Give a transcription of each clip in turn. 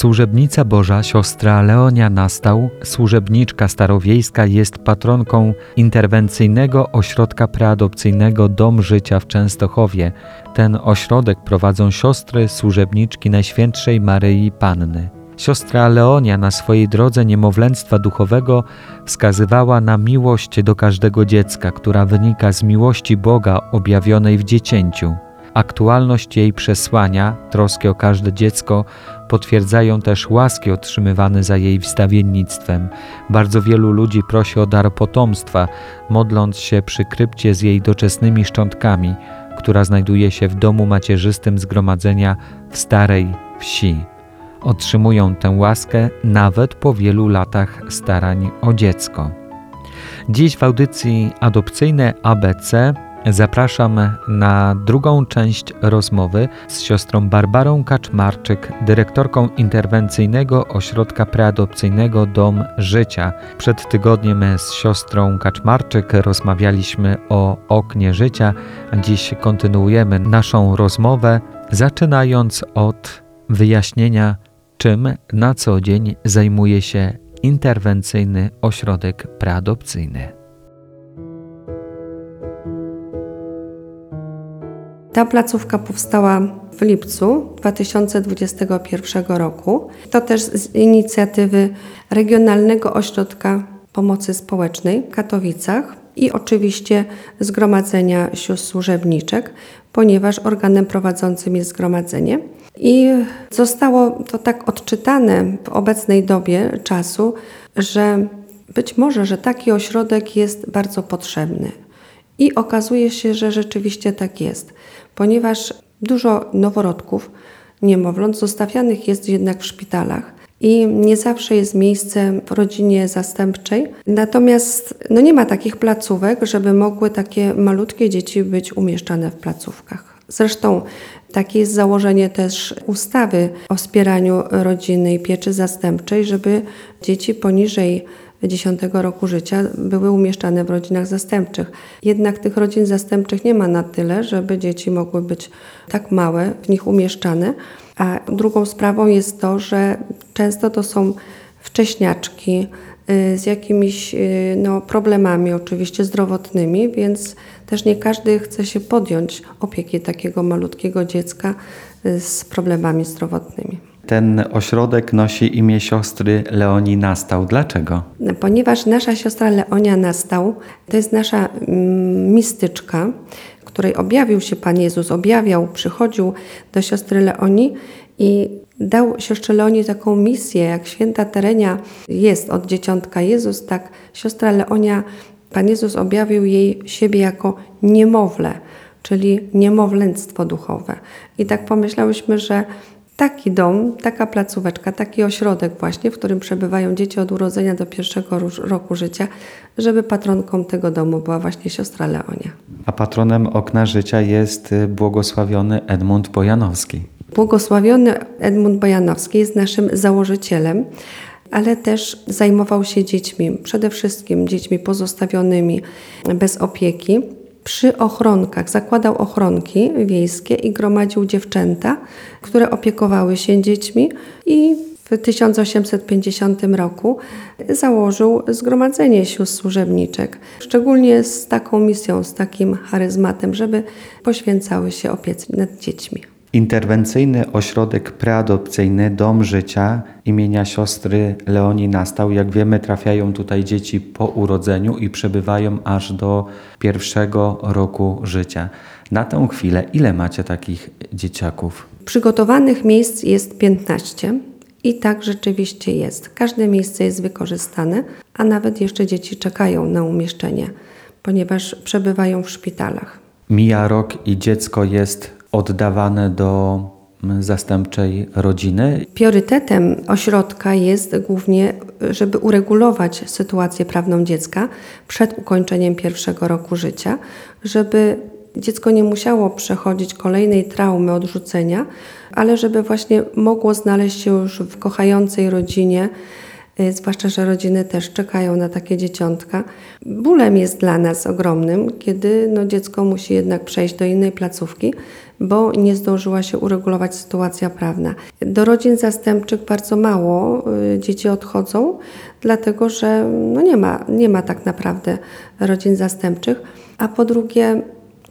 Służebnica Boża, siostra Leonia Nastał, służebniczka starowiejska, jest patronką interwencyjnego ośrodka preadopcyjnego Dom Życia w Częstochowie. Ten ośrodek prowadzą siostry służebniczki Najświętszej Maryi Panny. Siostra Leonia na swojej drodze niemowlęctwa duchowego wskazywała na miłość do każdego dziecka, która wynika z miłości Boga objawionej w dziecięciu. Aktualność jej przesłania, troski o każde dziecko, potwierdzają też łaski otrzymywane za jej wstawiennictwem. Bardzo wielu ludzi prosi o dar potomstwa, modląc się przy krypcie z jej doczesnymi szczątkami, która znajduje się w domu macierzystym zgromadzenia w Starej Wsi. Otrzymują tę łaskę nawet po wielu latach starań o dziecko. Dziś w audycji adopcyjne ABC Zapraszam na drugą część rozmowy z siostrą Barbarą Kaczmarczyk, dyrektorką interwencyjnego ośrodka preadopcyjnego Dom Życia. Przed tygodniem z siostrą Kaczmarczyk rozmawialiśmy o oknie życia. Dziś kontynuujemy naszą rozmowę, zaczynając od wyjaśnienia, czym na co dzień zajmuje się interwencyjny ośrodek preadopcyjny. Ta placówka powstała w lipcu 2021 roku. To też z inicjatywy Regionalnego Ośrodka Pomocy Społecznej w Katowicach i oczywiście Zgromadzenia Sióstr Służebniczek, ponieważ organem prowadzącym jest zgromadzenie. I zostało to tak odczytane w obecnej dobie czasu, że być może, że taki ośrodek jest bardzo potrzebny. I okazuje się, że rzeczywiście tak jest ponieważ dużo noworodków, niemowląt zostawianych jest jednak w szpitalach i nie zawsze jest miejsce w rodzinie zastępczej. Natomiast no nie ma takich placówek, żeby mogły takie malutkie dzieci być umieszczane w placówkach. Zresztą takie jest założenie też ustawy o wspieraniu rodziny i pieczy zastępczej, żeby dzieci poniżej 10 roku życia były umieszczane w rodzinach zastępczych. Jednak tych rodzin zastępczych nie ma na tyle, żeby dzieci mogły być tak małe w nich umieszczane. A drugą sprawą jest to, że często to są wcześniaczki y, z jakimiś y, no, problemami oczywiście zdrowotnymi, więc też nie każdy chce się podjąć opieki takiego malutkiego dziecka y, z problemami zdrowotnymi. Ten ośrodek nosi imię siostry Leonii Nastał. Dlaczego? Ponieważ nasza siostra Leonia Nastał to jest nasza mm, mistyczka, której objawił się Pan Jezus, objawiał, przychodził do siostry Leonii i dał siostrze Leonii taką misję, jak święta Terenia jest od dzieciątka Jezus, tak siostra Leonia, Pan Jezus objawił jej siebie jako niemowlę, czyli niemowlęctwo duchowe. I tak pomyślałyśmy, że taki dom, taka placóweczka, taki ośrodek właśnie, w którym przebywają dzieci od urodzenia do pierwszego roku życia, żeby patronką tego domu była właśnie siostra Leonia. A patronem okna życia jest y, błogosławiony Edmund Bojanowski. Błogosławiony Edmund Bojanowski jest naszym założycielem, ale też zajmował się dziećmi, przede wszystkim dziećmi pozostawionymi bez opieki przy ochronkach, zakładał ochronki wiejskie i gromadził dziewczęta, które opiekowały się dziećmi i w 1850 roku założył Zgromadzenie Sióstr Służebniczek, szczególnie z taką misją, z takim charyzmatem, żeby poświęcały się opiece nad dziećmi. Interwencyjny ośrodek preadopcyjny Dom Życia imienia siostry Leonii nastał. Jak wiemy, trafiają tutaj dzieci po urodzeniu i przebywają aż do pierwszego roku życia. Na tę chwilę ile macie takich dzieciaków? Przygotowanych miejsc jest 15. I tak rzeczywiście jest. Każde miejsce jest wykorzystane, a nawet jeszcze dzieci czekają na umieszczenie, ponieważ przebywają w szpitalach. Mija rok i dziecko jest oddawane do mm, zastępczej rodziny. Priorytetem ośrodka jest głównie, żeby uregulować sytuację prawną dziecka przed ukończeniem pierwszego roku życia, żeby dziecko nie musiało przechodzić kolejnej traumy odrzucenia, ale żeby właśnie mogło znaleźć się już w kochającej rodzinie zwłaszcza, że rodziny też czekają na takie dzieciątka. Bólem jest dla nas ogromnym, kiedy no, dziecko musi jednak przejść do innej placówki, bo nie zdążyła się uregulować sytuacja prawna. Do rodzin zastępczych bardzo mało y, dzieci odchodzą, dlatego że no, nie, ma, nie ma tak naprawdę rodzin zastępczych, a po drugie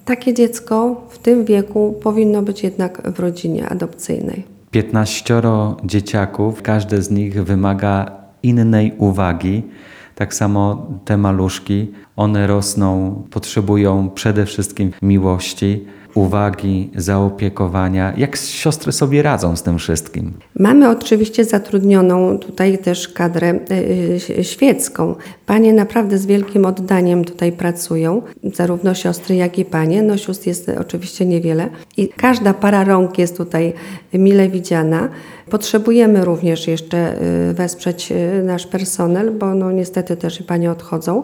takie dziecko w tym wieku powinno być jednak w rodzinie adopcyjnej. 15 dzieciaków, każde z nich wymaga innej uwagi. Tak samo te maluszki, one rosną, potrzebują przede wszystkim miłości, uwagi, zaopiekowania. Jak siostry sobie radzą z tym wszystkim? Mamy oczywiście zatrudnioną tutaj też kadrę y, świecką. Panie naprawdę z wielkim oddaniem tutaj pracują, zarówno siostry, jak i panie. No sióstr jest oczywiście niewiele i każda para rąk jest tutaj mile widziana. Potrzebujemy również jeszcze y, wesprzeć nasz personel, bo no niestety też i panie odchodzą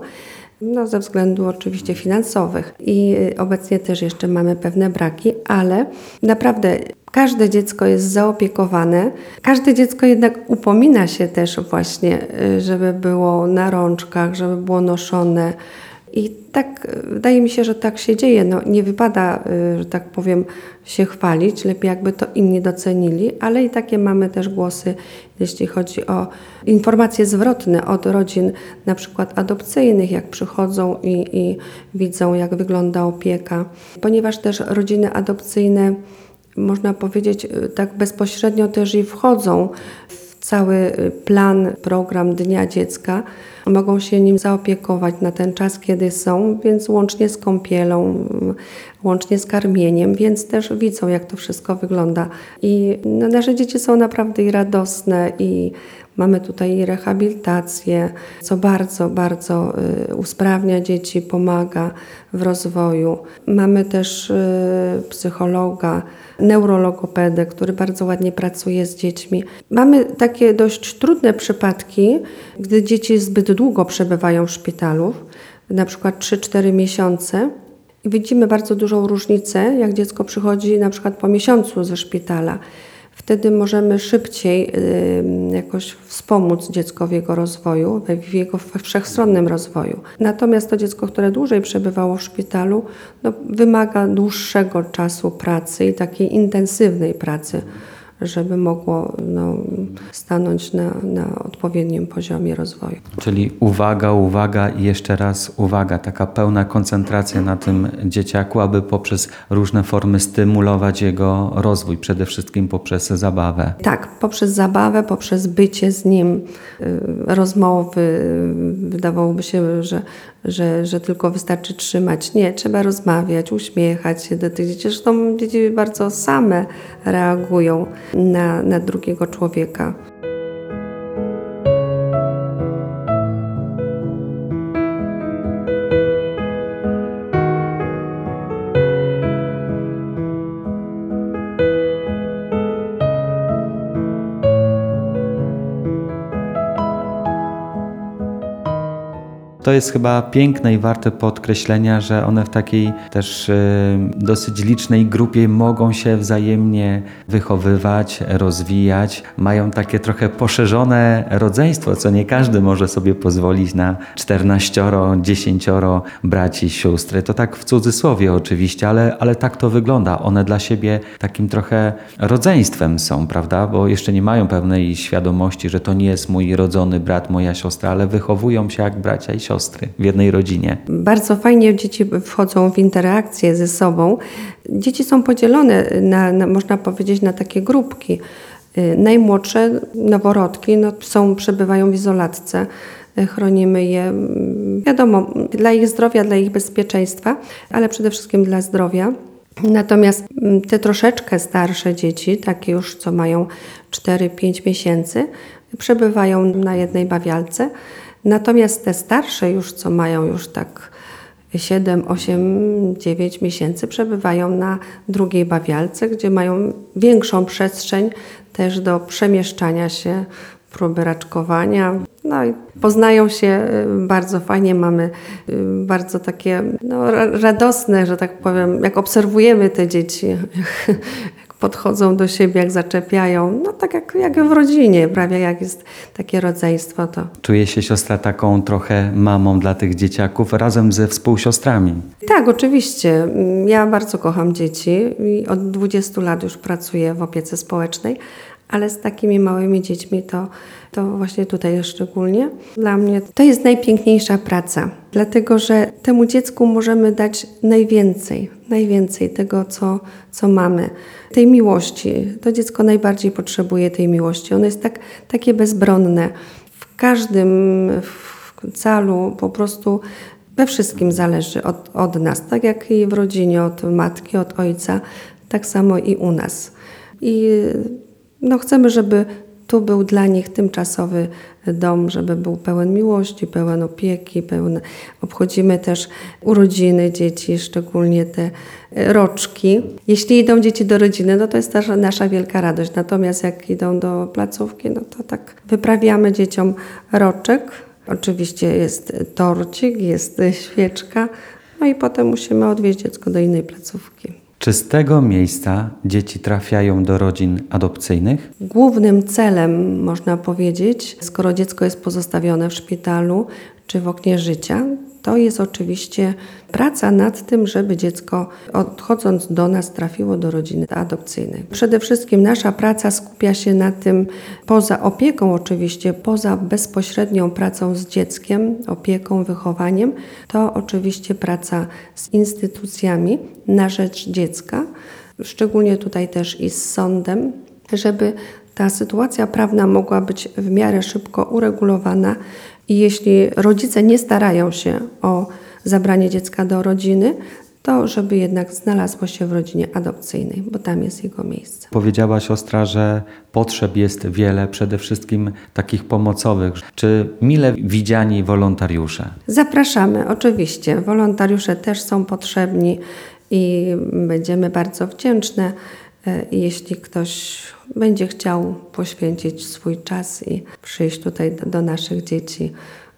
no, ze względu oczywiście finansowych. I y, obecnie też jeszcze mamy pewne braki, ale naprawdę każde dziecko jest zaopiekowane. Każde dziecko jednak upomina się też właśnie, y, żeby było na rączkach, żeby było noszone. I tak wydaje mi się, że tak się dzieje. No, nie wypada, y, że tak powiem, się chwalić, lepiej jakby to inni docenili, ale i takie mamy też głosy, jeśli chodzi o informacje zwrotne od rodzin, na przykład adopcyjnych, jak przychodzą i, i widzą, jak wygląda opieka. Ponieważ też rodziny adopcyjne, można powiedzieć, y, tak bezpośrednio też i wchodzą w cały y, plan, program Dnia Dziecka, mogą się nim zaopiekować na ten czas, kiedy są, więc łącznie z kąpielą, łącznie z karmieniem, więc też widzą, jak to wszystko wygląda. I no, nasze dzieci są naprawdę i radosne i Mamy tutaj rehabilitację, co bardzo, bardzo y, usprawnia dzieci, pomaga w rozwoju. Mamy też y, psychologa, neurologopedę, który bardzo ładnie pracuje z dziećmi. Mamy takie dość trudne przypadki, gdy dzieci zbyt długo przebywają w szpitalu, na przykład 3-4 miesiące. widzimy bardzo dużą różnicę, jak dziecko przychodzi na przykład po miesiącu ze szpitala. Wtedy możemy szybciej jakoś wspomóc dziecko w jego rozwoju, w jego wszechstronnym rozwoju. Natomiast to dziecko, które dłużej przebywało w szpitalu, no, wymaga dłuższego czasu pracy i takiej intensywnej pracy żeby mogło no, stanąć na, na odpowiednim poziomie rozwoju. Czyli uwaga, uwaga i jeszcze raz uwaga, taka pełna koncentracja na tym dzieciaku, aby poprzez różne formy stymulować jego rozwój, przede wszystkim poprzez zabawę. Tak, poprzez zabawę, poprzez bycie z nim, y, rozmowy. Wydawałoby się, że że, że tylko wystarczy trzymać. Nie, trzeba rozmawiać, uśmiechać się do tych dzieci. Zresztą dzieci bardzo same reagują na, na drugiego człowieka. To jest chyba piękne i warte podkreślenia, że one w takiej też e, dosyć licznej grupie mogą się wzajemnie wychowywać, rozwijać. Mają takie trochę poszerzone rodzeństwo, co nie każdy może sobie pozwolić na 14, 10 braci, sióstry. To tak w cudzysłowie oczywiście, ale, ale tak to wygląda. One dla siebie takim trochę rodzeństwem są, prawda? Bo jeszcze nie mają pewnej świadomości, że to nie jest mój rodzony brat, moja siostra, ale wychowują się jak bracia i siostry siostry w jednej rodzinie. Bardzo fajnie dzieci wchodzą w interakcję ze sobą. Dzieci są podzielone, na, na można powiedzieć, na takie grupki. Y, najmłodsze noworodki no, są, przebywają w izolatce y, chronimy je, mm, wiadomo, dla ich zdrowia, dla ich bezpieczeństwa, ale przede wszystkim dla zdrowia. Natomiast mm, te troszeczkę starsze dzieci, takie już co mają 4-5 miesięcy, przebywają na jednej bawialce. Natomiast te starsze już, co mają już tak 7, 8, 9 miesięcy, przebywają na drugiej bawialce, gdzie mają większą przestrzeń też do przemieszczania się, próby raczkowania. No i poznają się y, bardzo fajnie, mamy y, bardzo takie no, radosne, że tak powiem, jak obserwujemy te dzieci, podchodzą do siebie, jak zaczepiają. No tak jak, jak w rodzinie, prawie jak jest takie rodzeństwo, to Czuje się siostra taką trochę mamą dla tych dzieciaków razem ze współsiostrami. Tak, oczywiście. Ja bardzo kocham dzieci i od 20 lat już pracuję w opiece społecznej, ale z takimi małymi dziećmi to, to właśnie tutaj szczególnie. Dla mnie to jest najpiękniejsza praca, dlatego że temu dziecku możemy dać najwięcej, najwięcej tego, co, co mamy. Tej miłości. To dziecko najbardziej potrzebuje tej miłości. Ono jest tak, takie bezbronne. W każdym w calu po prostu we wszystkim zależy od, od nas, tak jak i w rodzinie, od matki, od ojca, tak samo i u nas. I no, chcemy, żeby tu był dla nich tymczasowy dom, żeby był pełen miłości, pełen opieki, pełen. Obchodzimy też urodziny dzieci, szczególnie te roczki. Jeśli idą dzieci do rodziny, no to jest też nasza wielka radość. Natomiast jak idą do placówki, no to tak wyprawiamy dzieciom roczek. Oczywiście jest torcik, jest świeczka, no i potem musimy odwieźć dziecko do innej placówki. Czy z tego miejsca dzieci trafiają do rodzin adopcyjnych? Głównym celem, można powiedzieć, skoro dziecko jest pozostawione w szpitalu czy w oknie życia, to jest oczywiście praca nad tym, żeby dziecko odchodząc do nas trafiło do rodziny adopcyjnej. Przede wszystkim nasza praca skupia się na tym, poza opieką oczywiście, poza bezpośrednią pracą z dzieckiem, opieką, wychowaniem, to oczywiście praca z instytucjami na rzecz dziecka, szczególnie tutaj też i z sądem, żeby ta sytuacja prawna mogła być w miarę szybko uregulowana i jeśli rodzice nie starają się o zabranie dziecka do rodziny, to żeby jednak znalazło się w rodzinie adopcyjnej, bo tam jest jego miejsce. Powiedziała siostra, że potrzeb jest wiele, przede wszystkim takich pomocowych. Czy mile widziani wolontariusze? Zapraszamy, oczywiście. Wolontariusze też są potrzebni i będziemy bardzo wdzięczne, e, jeśli ktoś będzie chciał poświęcić swój czas i przyjść tutaj do, naszych dzieci,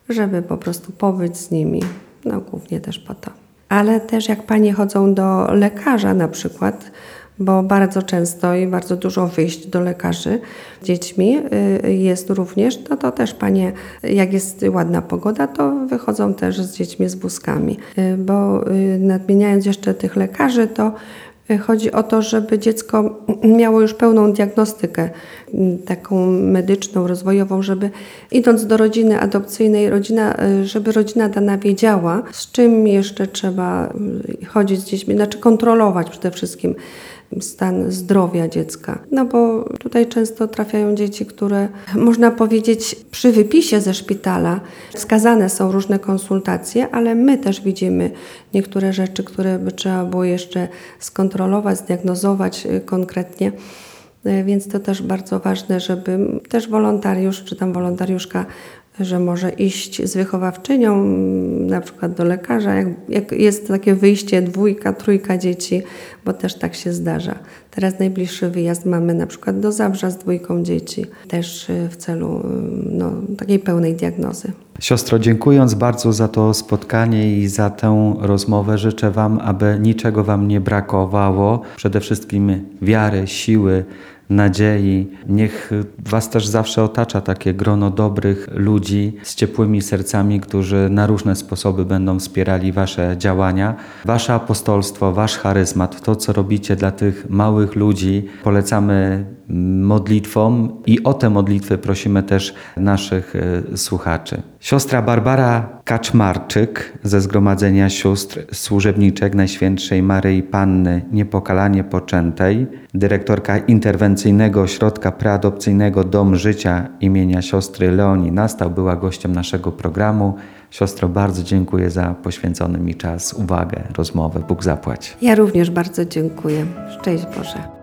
żeby po prostu pobyć z nimi, no głównie też po to. Ale też jak panie chodzą do lekarza na przykład, bo bardzo często i bardzo dużo wyjść do lekarzy z dziećmi y, jest również, no to też panie, jak jest ładna pogoda, to wychodzą też z dziećmi z wózkami. Y, bo y, nadmieniając jeszcze tych lekarzy, to Chodzi o to, żeby dziecko miało już pełną diagnostykę, taką medyczną, rozwojową, żeby idąc do rodziny adopcyjnej, rodzina, żeby rodzina dana wiedziała, z czym jeszcze trzeba chodzić z dziećmi, znaczy kontrolować przede wszystkim stan zdrowia dziecka. No bo tutaj często trafiają dzieci, które można powiedzieć przy wypisie ze szpitala wskazane są różne konsultacje, ale my też widzimy niektóre rzeczy, które by trzeba było jeszcze skontrolować, zdiagnozować y, konkretnie. Y, więc to też bardzo ważne, żeby też wolontariusz czy tam wolontariuszka że może iść z wychowawczynią na przykład do lekarza, jak, jak, jest takie wyjście dwójka, trójka dzieci, bo też tak się zdarza. Teraz najbliższy wyjazd mamy na przykład do Zabrza z dwójką dzieci, też y, w celu y, no, takiej pełnej diagnozy. Siostro, dziękując bardzo za to spotkanie i za tę rozmowę, życzę Wam, aby niczego Wam nie brakowało. Przede wszystkim wiary, siły, nadziei. Niech Was też zawsze otacza takie grono dobrych ludzi z ciepłymi sercami, którzy na różne sposoby będą wspierali Wasze działania. Wasze apostolstwo, Wasz charyzmat, to co robicie dla tych małych ludzi, polecamy modlitwom i o te modlitwy prosimy też naszych e, słuchaczy. Siostra Barbara Kaczmarczyk ze Zgromadzenia Sióstr Służebniczek Najświętszej Maryi Panny Niepokalanie Poczętej, dyrektorka interwencyjnego ośrodka preadopcyjnego Dom Życia imienia siostry Leonii Nastał, była gościem naszego programu. Siostro, bardzo dziękuję za poświęcony mi czas, uwagę, rozmowę. Bóg zapłać. Ja również bardzo dziękuję. Szczęść Boże.